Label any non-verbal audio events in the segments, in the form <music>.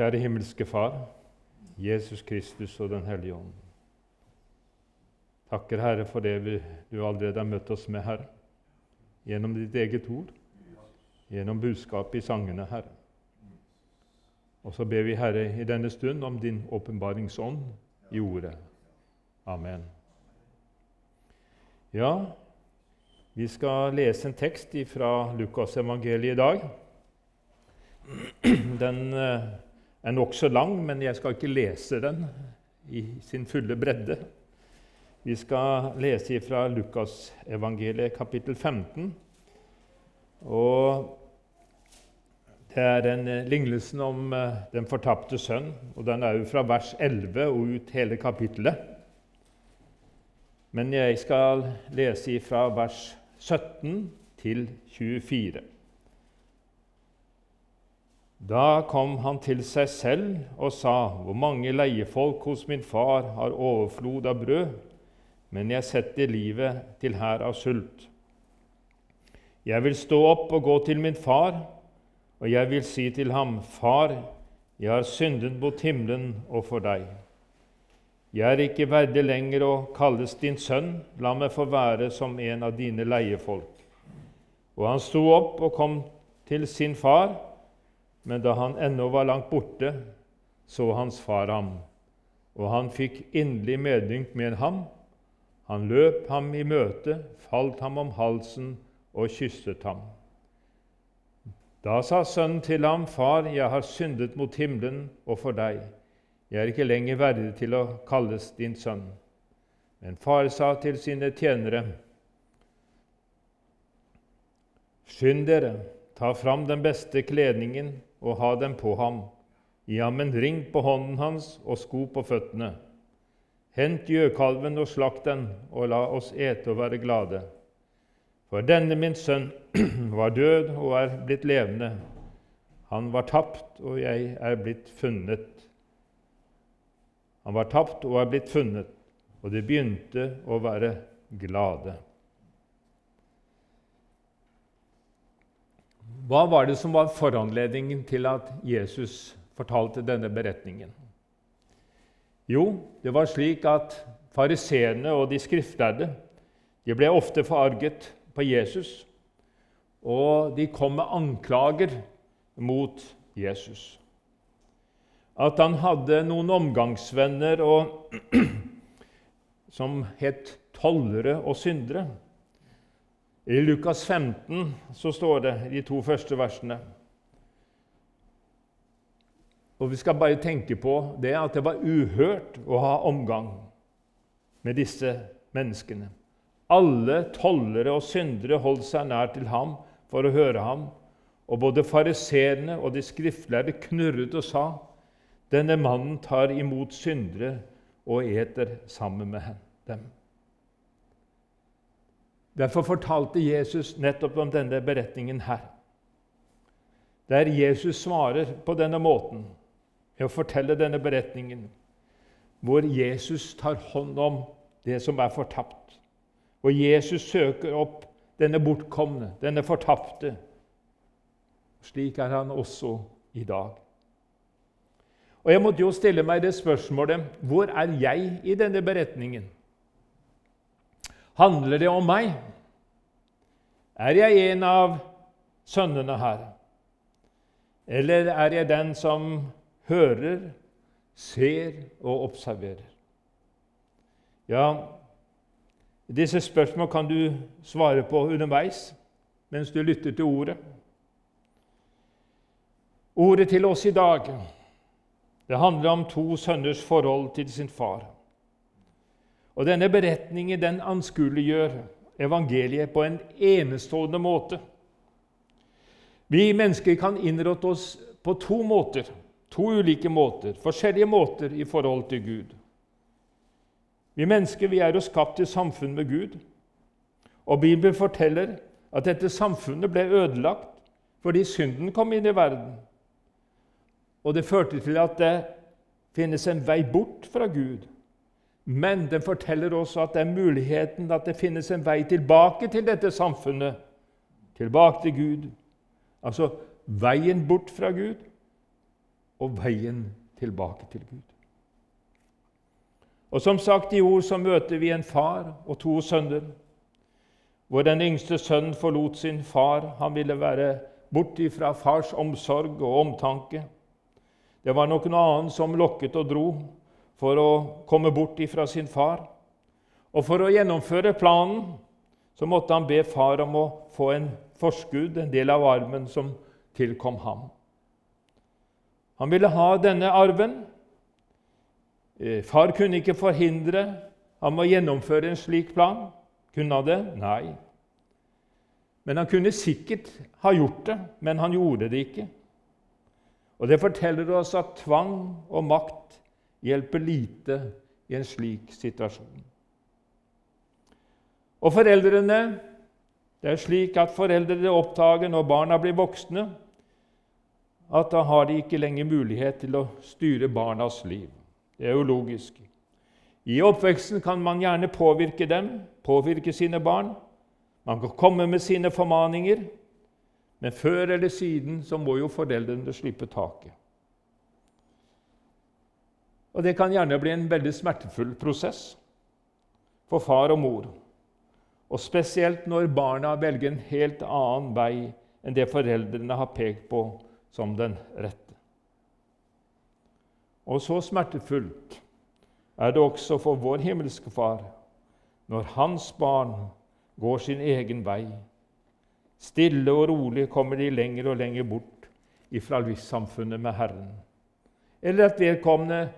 Kjære himmelske Far, Jesus Kristus og Den hellige ånd. Takker, Herre, for det vi, du allerede har møtt oss med, Herre. Gjennom ditt eget ord, gjennom budskapet i sangene, Herre. Og så ber vi, Herre, i denne stund om din åpenbaringsånd i ordet. Amen. Ja, vi skal lese en tekst fra Lukasevangeliet i dag. <clears throat> Den eh, er nokså lang, men jeg skal ikke lese den i sin fulle bredde. Vi skal lese fra Lukasevangeliet kapittel 15. Og det er den eh, lignelsen om eh, den fortapte sønn, og den er jo fra vers 11 og ut hele kapittelet. Men jeg skal lese fra vers 17 til 24. Da kom han til seg selv og sa, Hvor mange leiefolk hos min far har overflod av brød, men jeg setter livet til her av sult. Jeg vil stå opp og gå til min far, og jeg vil si til ham, Far, jeg har syndet mot himmelen og for deg. Jeg er ikke verdig lenger å kalles din sønn, la meg få være som en av dine leiefolk. Og han sto opp og kom til sin far. Men da han ennå var langt borte, så hans far ham, og han fikk inderlig medynk med ham. Han løp ham i møte, falt ham om halsen og kysset ham. Da sa sønnen til ham, Far, jeg har syndet mot himmelen og for deg. Jeg er ikke lenger verdig til å kalles din sønn. Men far sa til sine tjenere, Skynd dere, ta fram den beste kledningen og ha dem på ham. Gi ham en ring på hånden hans og sko på føttene. Hent gjøkalven og slakt den, og la oss ete og være glade. For denne min sønn <clears throat> var død og er blitt levende. Han var tapt, og jeg er blitt funnet. Han var tapt og er blitt funnet, og de begynte å være glade. Hva var det som var foranledningen til at Jesus fortalte denne beretningen? Jo, det var slik at fariseerne og de skriftlærde de ble ofte forarget på Jesus, og de kom med anklager mot Jesus. At han hadde noen omgangsvenner og, <clears throat> som het tollere og syndere. I Lukas 15 så står det de to første versene Og Vi skal bare tenke på det at det var uhørt å ha omgang med disse menneskene. Alle tollere og syndere holdt seg nær til ham for å høre ham. Og både fariseerne og de skriftlærde knurret og sa:" Denne mannen tar imot syndere og eter sammen med dem. Derfor fortalte Jesus nettopp om denne beretningen her. Der Jesus svarer på denne måten ved å fortelle denne beretningen, hvor Jesus tar hånd om det som er fortapt. Hvor Jesus søker opp denne bortkomne, denne fortapte. Slik er han også i dag. Og Jeg måtte jo stille meg det spørsmålet hvor er jeg i denne beretningen? Handler det om meg? Er jeg en av sønnene her? Eller er jeg den som hører, ser og observerer? Ja, disse spørsmålene kan du svare på underveis mens du lytter til ordet. Ordet til oss i dag det handler om to sønners forhold til sin far. Og Denne beretningen den anskueliggjør evangeliet på en enestående måte. Vi mennesker kan innrette oss på to måter, to ulike måter, forskjellige måter i forhold til Gud. Vi mennesker vi er jo skapt i samfunn med Gud. Og Bibelen forteller at dette samfunnet ble ødelagt fordi synden kom inn i verden. Og det førte til at det finnes en vei bort fra Gud. Men den forteller også at det er muligheten at det finnes en vei tilbake til dette samfunnet, tilbake til Gud. Altså veien bort fra Gud og veien tilbake til Gud. Og som sagt i ord så møter vi en far og to sønner, hvor den yngste sønnen forlot sin far. Han ville være bort fra fars omsorg og omtanke. Det var nok noe annet som lokket og dro for å komme bort fra sin far. Og for å gjennomføre planen så måtte han be far om å få en forskudd, en del av arven som tilkom ham. Han ville ha denne arven. Eh, far kunne ikke forhindre ham å gjennomføre en slik plan. Kunne han det? Nei. Men han kunne sikkert ha gjort det, men han gjorde det ikke. Og Det forteller oss at tvang og makt hjelper lite i en slik situasjon. Og foreldrene Det er slik at foreldre oppdager når barna blir voksne, at da har de ikke lenger mulighet til å styre barnas liv. Det er jo logisk. I oppveksten kan man gjerne påvirke dem, påvirke sine barn. Man kan komme med sine formaninger, men før eller siden så må jo foreldrene slippe taket. Og Det kan gjerne bli en veldig smertefull prosess for far og mor. Og spesielt når barna velger en helt annen vei enn det foreldrene har pekt på som den rette. Og så smertefullt er det også for vår himmelske Far når hans barn går sin egen vei. Stille og rolig kommer de lenger og lenger bort ifra livssamfunnet med Herren. Eller at vedkommende,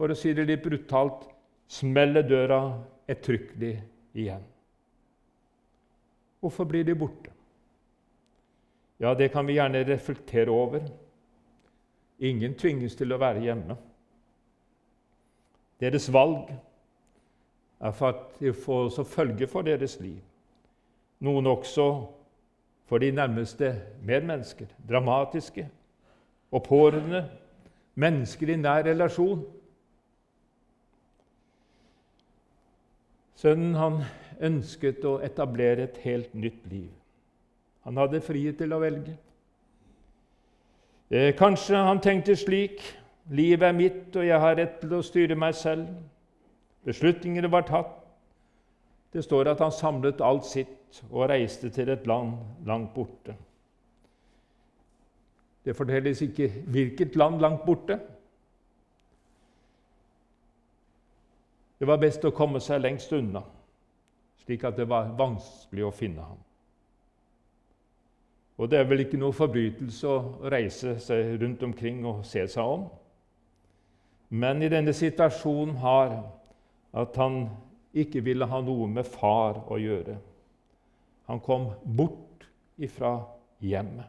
for å si det litt brutalt, smeller døra ettertrykkelig igjen. Hvorfor blir de borte? Ja, det kan vi gjerne reflektere over. Ingen tvinges til å være hjemme. Deres valg er for at de får også følge for deres liv. Noen også for de nærmeste medmennesker, dramatiske og pårørende, mennesker i nær relasjon. Sønnen han ønsket å etablere et helt nytt liv. Han hadde frihet til å velge. Eh, kanskje han tenkte slik Livet er mitt, og jeg har rett til å styre meg selv. Beslutningene var tatt. Det står at han samlet alt sitt og reiste til et land langt borte. Det fortelles ikke hvilket land langt borte. Det var best å komme seg lengst unna, slik at det var vanskelig å finne ham. Og det er vel ikke noe forbrytelse å reise seg rundt omkring og se seg om. Men i denne situasjonen har at han ikke ville ha noe med far å gjøre. Han kom bort ifra hjemmet.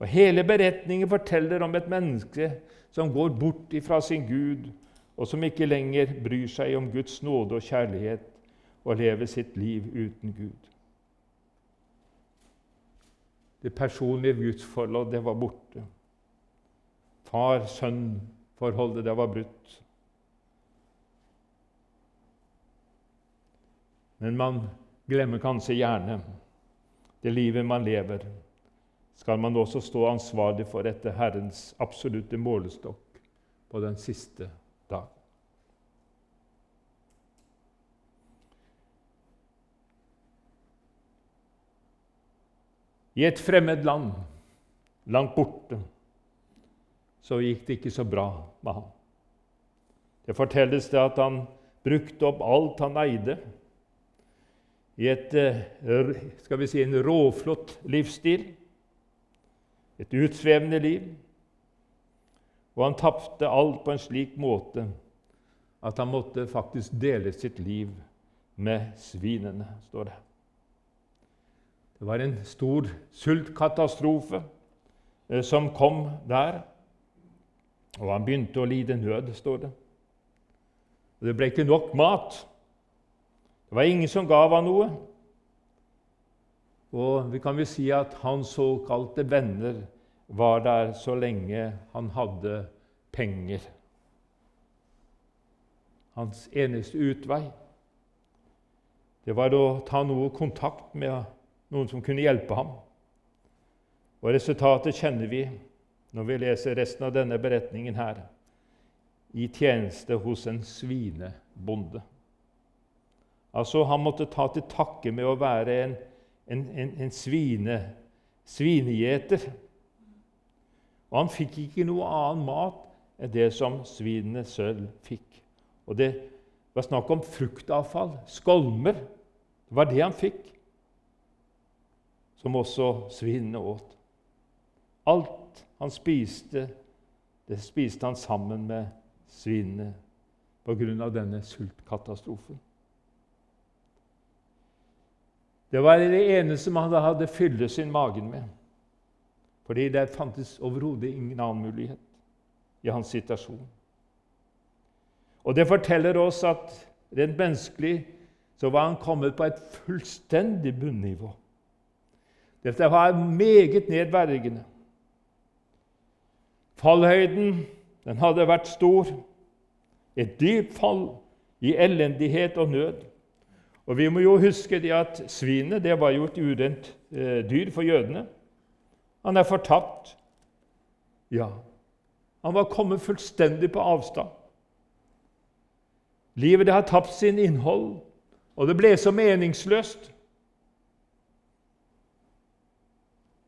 Og Hele beretningen forteller om et menneske som går bort ifra sin Gud, og som ikke lenger bryr seg om Guds nåde og kjærlighet og lever sitt liv uten Gud. Det personlige gudsforholdet, det var borte. Far-sønn-forholdet, det var brutt. Men man glemmer kanskje gjerne det livet man lever. Skal man også stå ansvarlig for etter Herrens absolutte målestokk på den siste dag. I et fremmed land, langt borte, så gikk det ikke så bra med ham. Det fortelles det at han brukte opp alt han eide, i et, eh, skal vi si, en råflott livsstil, et utsvevende liv. Og han tapte alt på en slik måte at han måtte faktisk dele sitt liv med svinene, står det. Det var en stor sultkatastrofe eh, som kom der. Og han begynte å lide nød, står det. Og Det ble ikke nok mat. Det var ingen som gav ham noe. Og vi kan vel si at hans såkalte venner var der så lenge han hadde penger. Hans eneste utvei det var å ta noe kontakt med noen som kunne hjelpe ham. Og resultatet kjenner vi. når vi leser resten av denne beretningen her, i tjeneste hos en svinebonde. Altså, Han måtte ta til takke med å være en, en, en, en svine, svinegjeter. Og han fikk ikke noe annen mat enn det som svinene selv fikk. Og Det var snakk om fruktavfall, skolmer. Det var det han fikk, som også svinene åt. Alt han spiste, det spiste han sammen med svinene av denne sultkatastrofen. Det var det eneste man hadde fylle sin magen med. Fordi det fantes overhodet ingen annen mulighet i hans situasjon. Og Det forteller oss at rent menneskelig så var han kommet på et fullstendig bunnivå. Dette var meget nedverdigende. Fallhøyden den hadde vært stor. Et dypt fall i elendighet og nød. Og Vi må jo huske det at svinet det var jo et urent eh, dyr for jødene. Han er fortapt. Ja, han var kommet fullstendig på avstand. Livet det har tapt sin innhold, og det ble så meningsløst.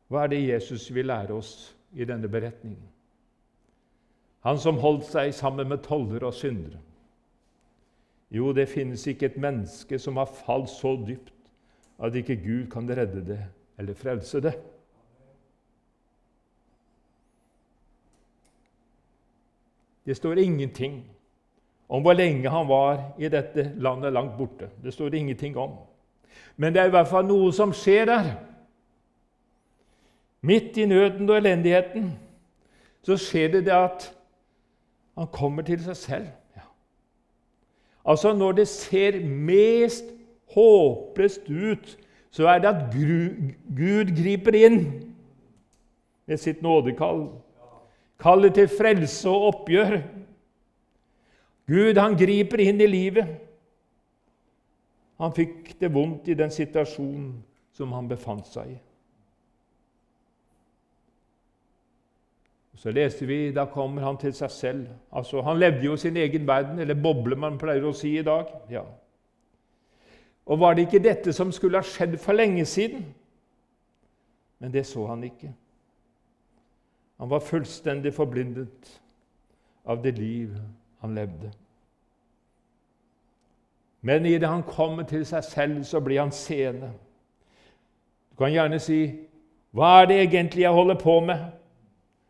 Hva er det Jesus vil lære oss i denne beretningen? Han som holdt seg sammen med tollere og syndere. Jo, det finnes ikke et menneske som har falt så dypt at ikke Gud kan redde det eller frelse det. Det står ingenting om hvor lenge han var i dette landet langt borte. Det står det ingenting om. Men det er i hvert fall noe som skjer der. Midt i nøden og elendigheten så skjer det det at han kommer til seg selv. Ja. Altså, når det ser mest håpløst ut, så er det at Gud griper inn med sitt nådekall. Kallet til frelse og oppgjør. Gud, han griper inn i livet. Han fikk det vondt i den situasjonen som han befant seg i. Så leste vi da kommer han til seg selv. Altså, Han levde jo sin egen verden, eller boble, man pleier å si i dag. Ja. Og var det ikke dette som skulle ha skjedd for lenge siden? Men det så han ikke. Han var fullstendig forblindet av det liv han levde. Men idet han kommer til seg selv, så blir han seende. Du kan gjerne si, 'Hva er det egentlig jeg holder på med?'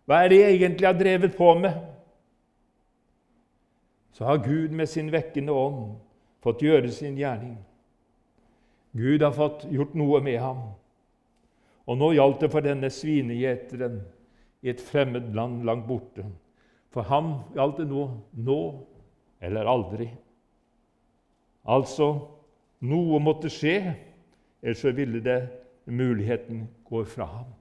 Hva er det jeg egentlig har drevet på med? Så har Gud med sin vekkende ånd fått gjøre sin gjerning. Gud har fått gjort noe med ham. Og nå gjaldt det for denne svinegjeteren i et fremmed land langt borte. For ham gjaldt det nå nå eller aldri. Altså noe måtte skje, ellers ville det muligheten gå fra ham.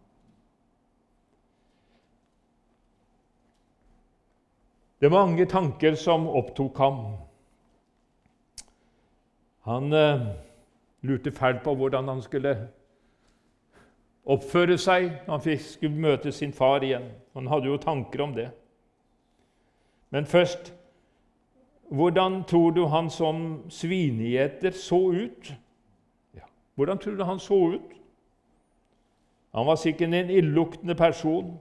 Det var mange tanker som opptok ham. Han eh, lurte fælt på hvordan han skulle oppføre seg når han skulle møte sin far igjen. Han hadde jo tanker om det. Men først hvordan tror du han som svinegjeter så ut? Ja. Hvordan tror du han så ut? Han var sikkert en illuktende person.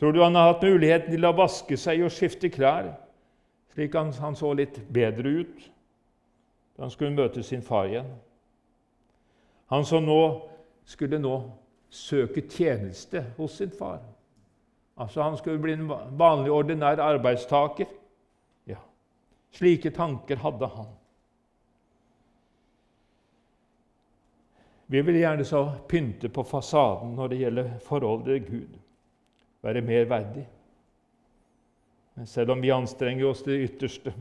Tror du han har hatt muligheten til å vaske seg og skifte klær, slik han, han så litt bedre ut da han skulle møte sin far igjen? Han som nå skulle nå søke tjeneste hos sin far. Altså Han skulle bli en vanlig, ordinær arbeidstaker. Ja, Slike tanker hadde han. Vi vil gjerne så pynte på fasaden når det gjelder forholdet til Gud, være mer verdig. Men selv om vi anstrenger oss til det ytterste,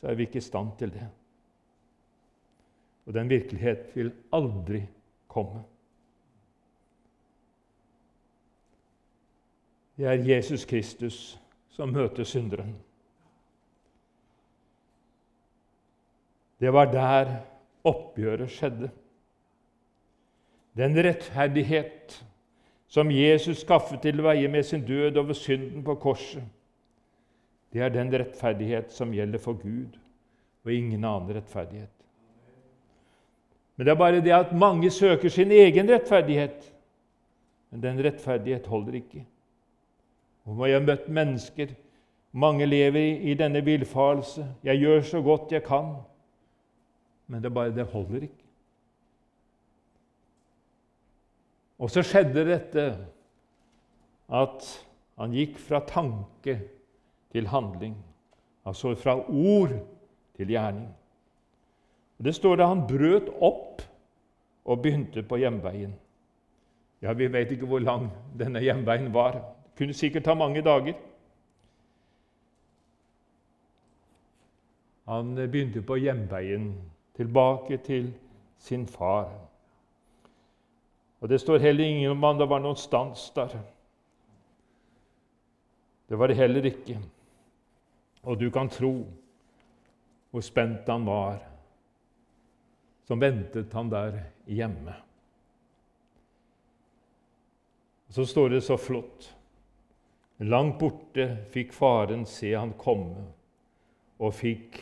så er vi ikke i stand til det. Og den virkelighet vil aldri komme. Det er Jesus Kristus som møter synderen. Det var der oppgjøret skjedde. Den rettferdighet som Jesus skaffet til veie med sin død over synden på korset, det er den rettferdighet som gjelder for Gud, og ingen annen rettferdighet. Men det er bare det at mange søker sin egen rettferdighet. Men den rettferdighet holder ikke. Og jeg har møtt mennesker Mange lever i denne villfarelse. 'Jeg gjør så godt jeg kan.' Men det er bare det holder ikke. Og så skjedde dette at han gikk fra tanke til handling. Altså fra ord til gjerning. Og Det står da han brøt opp og begynte på hjemveien. Ja, Vi vet ikke hvor lang denne hjemveien var. Det kunne sikkert ta mange dager. Han begynte på hjemveien, tilbake til sin far. Og Det står heller ingen om det var noen stans der. Det var det heller ikke. Og du kan tro hvor spent han var som ventet han der hjemme. Så står det så flott Langt borte fikk faren se han komme, og fikk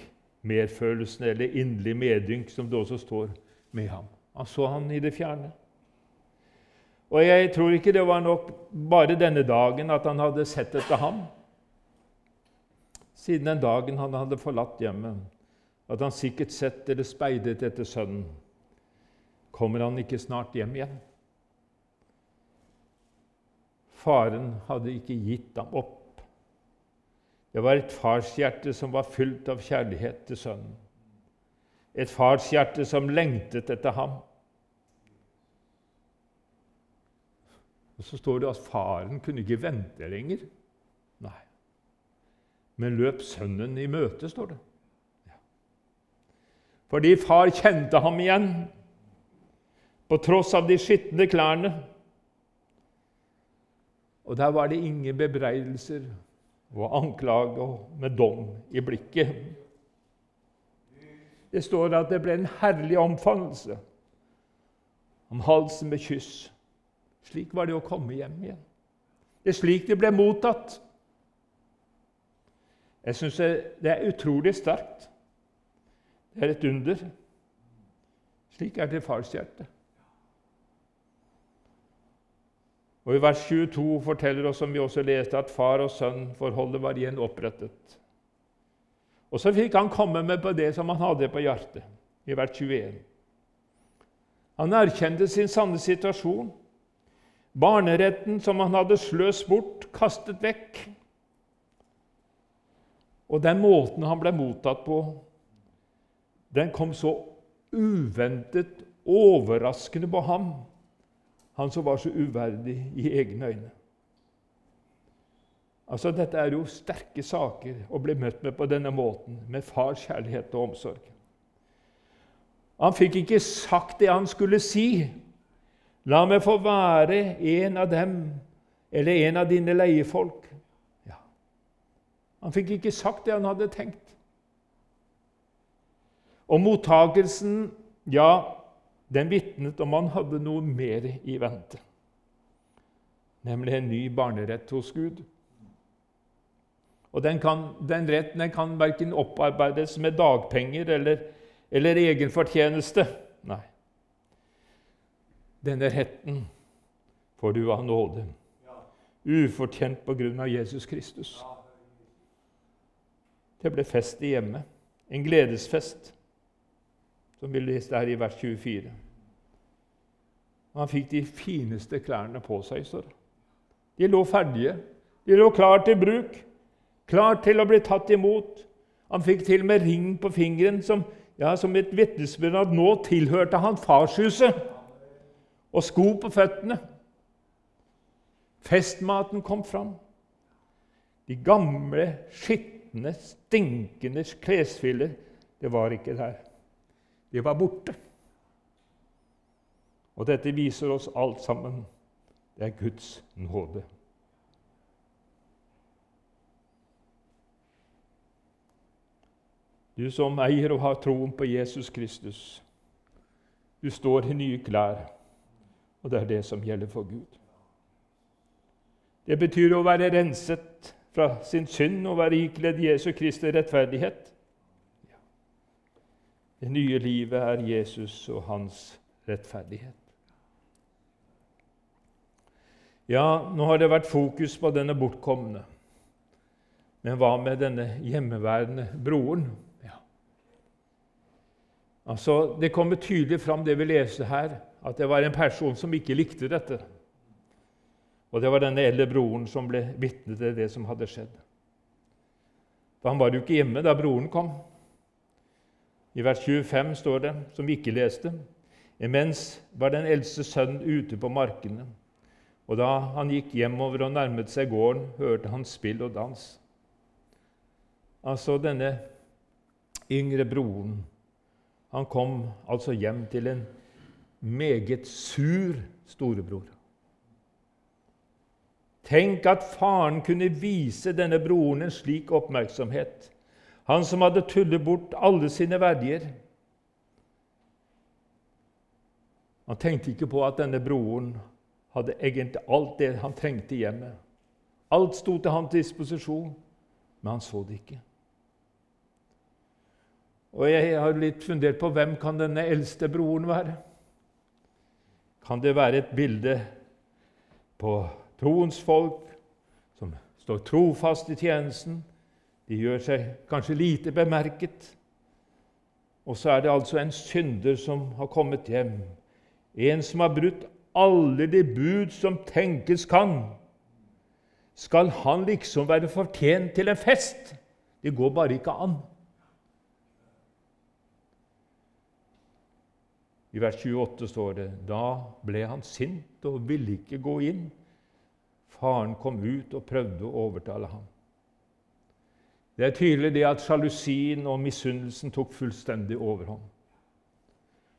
medfølelsen, eller inderlig medynk, som det også står, med ham. Han så han i det fjerne. Og jeg tror ikke det var nok bare denne dagen at han hadde sett etter ham. Siden den dagen han hadde forlatt hjemmet, at han sikkert sett eller speidet etter sønnen. Kommer han ikke snart hjem igjen? Faren hadde ikke gitt ham opp. Det var et farshjerte som var fylt av kjærlighet til sønnen. Et farshjerte som lengtet etter ham. Og Så står det at faren kunne ikke vente lenger. Nei. Men løp sønnen i møte, står det. Ja. Fordi far kjente ham igjen, på tross av de skitne klærne. Og der var det ingen bebreidelser og anklage med dom i blikket. Det står at det ble en herlig omfavnelse om halsen med kyss. Slik var det å komme hjem igjen. Det er slik det ble mottatt. Jeg syns det er utrolig sterkt. Det er et under. Slik er det farshjertet. Og I vers 22 forteller oss, som vi også leste, at far og sønn-forholdet var igjen opprettet. Og så fikk han komme med på det som han hadde på hjertet, i vers 21. Han erkjente sin sanne situasjon. Barneretten som han hadde sløst bort, kastet vekk. Og den måten han ble mottatt på, den kom så uventet, overraskende på ham, han som var så uverdig i egne øyne. Altså, Dette er jo sterke saker å bli møtt med på denne måten, med fars kjærlighet og omsorg. Han fikk ikke sagt det han skulle si, La meg få være en av dem, eller en av dine leiefolk. Ja. Han fikk ikke sagt det han hadde tenkt. Og mottakelsen, ja, den vitnet om han hadde noe mer i vente. Nemlig en ny barnerett hos Gud. Og Den, kan, den retten den kan verken opparbeides med dagpenger eller, eller egenfortjeneste. Nei. Denne retten får du av nåde, ufortjent på grunn av Jesus Kristus. Det ble fest i hjemmet, en gledesfest, som vi leste her i vers 24. Og han fikk de fineste klærne på seg. står. De lå ferdige. De lå klar til bruk, klar til å bli tatt imot. Han fikk til og med ring på fingeren som, ja, som et vitnesbyrd at nå tilhørte han farshuset og sko på føttene. Festmaten kom fram. De gamle, skitne, stinkende klesfiller, det var ikke der. De var borte. Og dette viser oss alt sammen. Det er Guds nåde. Du som eier og har troen på Jesus Kristus, du står i nye klær. Og det er det som gjelder for Gud. Det betyr å være renset fra sin synd og være ikledd Jesu Kristi rettferdighet. Det nye livet er Jesus og hans rettferdighet. Ja, nå har det vært fokus på denne bortkomne. Men hva med denne hjemmeværende broren? Altså, Det kommer tydelig fram det vi leste her, at det var en person som ikke likte dette. Og det var denne eldre broren som ble vitne til det som hadde skjedd. For han var jo ikke hjemme da broren kom. I vers 25 står det, som vi ikke leste, imens var den eldste sønnen ute på markene. Og da han gikk hjemover og nærmet seg gården, hørte han spill og dans. Altså denne yngre broren han kom altså hjem til en meget sur storebror. Tenk at faren kunne vise denne broren en slik oppmerksomhet. Han som hadde tullet bort alle sine verdier. Han tenkte ikke på at denne broren hadde egentlig alt det han trengte i hjemmet. Alt sto til hans disposisjon, men han så det ikke. Og Jeg har litt fundert på hvem kan denne eldste broren være. Kan det være et bilde på troens folk som står trofast i tjenesten? De gjør seg kanskje lite bemerket. Og så er det altså en synder som har kommet hjem. En som har brutt alle de bud som tenkes kan. Skal han liksom være fortjent til en fest? Det går bare ikke an. I vers 28 står det da ble han sint og ville ikke gå inn. Faren kom ut og prøvde å overtale ham. Det er tydelig det at sjalusien og misunnelsen tok fullstendig overhånd.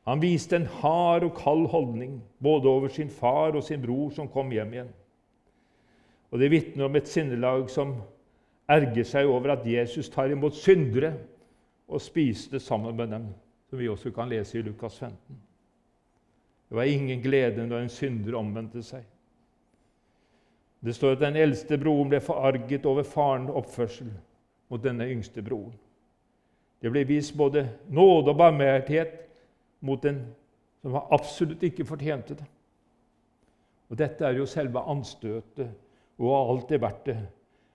Han viste en hard og kald holdning både over sin far og sin bror som kom hjem igjen. Og Det vitner om et sinnelag som erger seg over at Jesus tar imot syndere og spiste sammen med dem, som vi også kan lese i Lukas 15. Det var ingen glede når en synder omvendte seg. Det står at den eldste broren ble forarget over farens oppførsel mot denne yngste broren. Det ble vist både nåde og barmhjertighet mot den som absolutt ikke fortjente det. Og Dette er jo selve anstøtet og har alltid vært det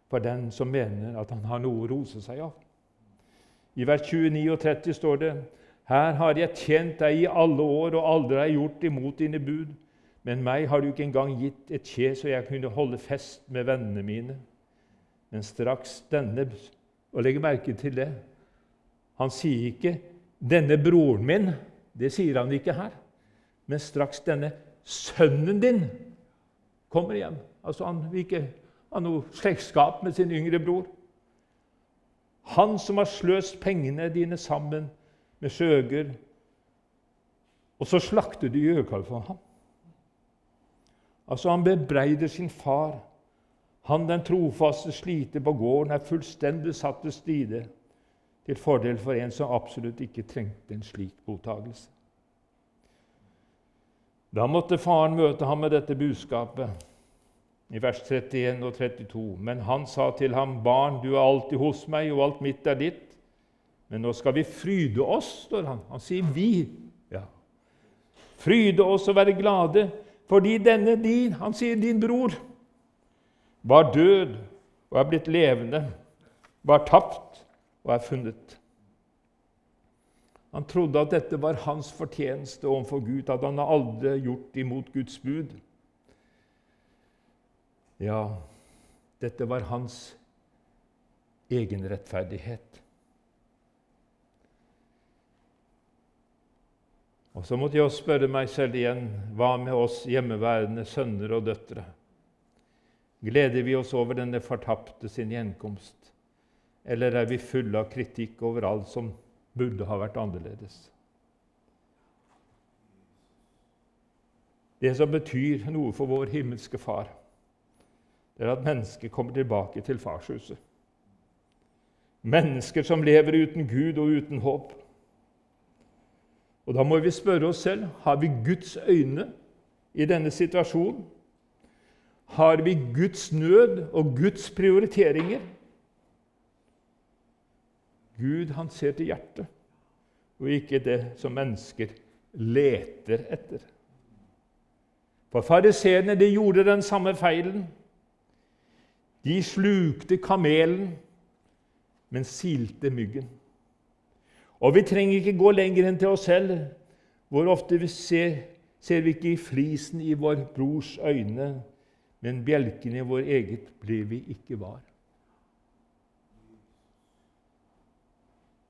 for den som mener at han har noe å rose seg av. I vers 29 og 30 står det her har jeg tjent deg i alle år og aldri har jeg gjort imot dine bud. Men meg har du ikke engang gitt et kje så jeg kunne holde fest med vennene mine. Men straks denne og legg merke til det. Han sier ikke 'denne broren min'. Det sier han ikke her. Men straks denne sønnen din kommer hjem Altså Han vil ikke ha noe slektskap med sin yngre bror. Han som har sløst pengene dine sammen med skjøger, og så slakter de gjøkalv for ham. Altså Han bebreider sin far han den trofaste sliter på gården er fullstendig satt til side til fordel for en som absolutt ikke trengte en slik mottagelse. Da måtte faren møte ham med dette budskapet i vers 31 og 32. Men han sa til ham, 'Barn, du er alltid hos meg, og alt mitt er ditt.' Men nå skal vi fryde oss, står han. Han sier 'vi'. Ja. Fryde oss og være glade, fordi denne din Han sier 'din bror' var død og er blitt levende, var tapt og er funnet. Han trodde at dette var hans fortjeneste overfor Gud, at han aldri gjort imot Guds bud. Ja, dette var hans egen rettferdighet. Og så måtte jeg også spørre meg selv igjen hva med oss hjemmeværende sønner og døtre? Gleder vi oss over denne fortapte sin gjenkomst, eller er vi fulle av kritikk over alt som burde ha vært annerledes? Det som betyr noe for vår himmelske Far, det er at mennesket kommer tilbake til farshuset. Mennesker som lever uten Gud og uten håp. Og Da må vi spørre oss selv har vi Guds øyne i denne situasjonen. har vi Guds nød og Guds prioriteringer. Gud han ser til hjertet, og ikke det som mennesker leter etter. For fariseerne de gjorde den samme feilen. De slukte kamelen, men silte myggen. Og vi trenger ikke gå lenger enn til oss selv. Hvor ofte vi ser, ser vi ikke i flisen i vår brors øyne, men bjelken i vår eget blir vi ikke var.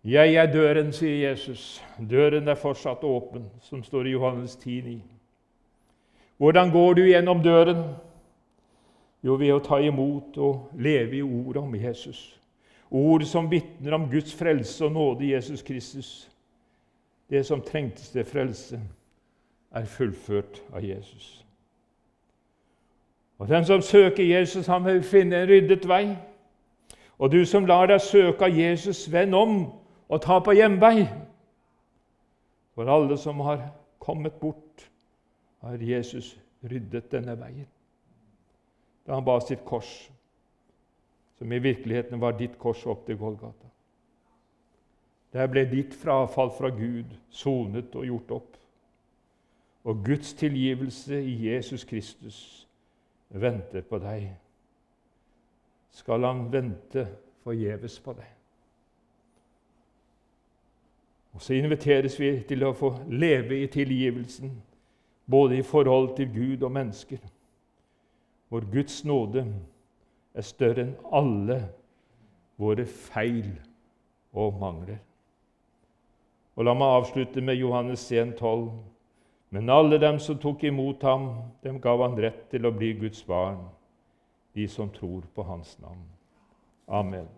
Jeg er døren, sier Jesus. Døren er fortsatt åpen, som står i Johannes 10,9. Hvordan går du gjennom døren? Jo, ved å ta imot og leve i ordet om Jesus. Ord som vitner om Guds frelse og nåde i Jesus Kristus. Det som trengtes til frelse, er fullført av Jesus. Og Den som søker Jesus, han vil finne en ryddet vei. Og du som lar deg søke av Jesus, vend om og ta på hjemvei. For alle som har kommet bort, har Jesus ryddet denne veien. Da han ba sitt kors, som i virkeligheten var ditt kors opp til Golgata. Der ble ditt frafall fra Gud sonet og gjort opp. Og Guds tilgivelse i Jesus Kristus venter på deg. Skal han vente forgjeves på deg? Og Så inviteres vi til å få leve i tilgivelsen, både i forhold til Gud og mennesker, hvor Guds nåde er større enn alle våre feil og mangler. Og La meg avslutte med Johannes 1, 12. Men alle dem som tok imot ham, dem gav han rett til å bli Guds barn, de som tror på hans navn. Amen.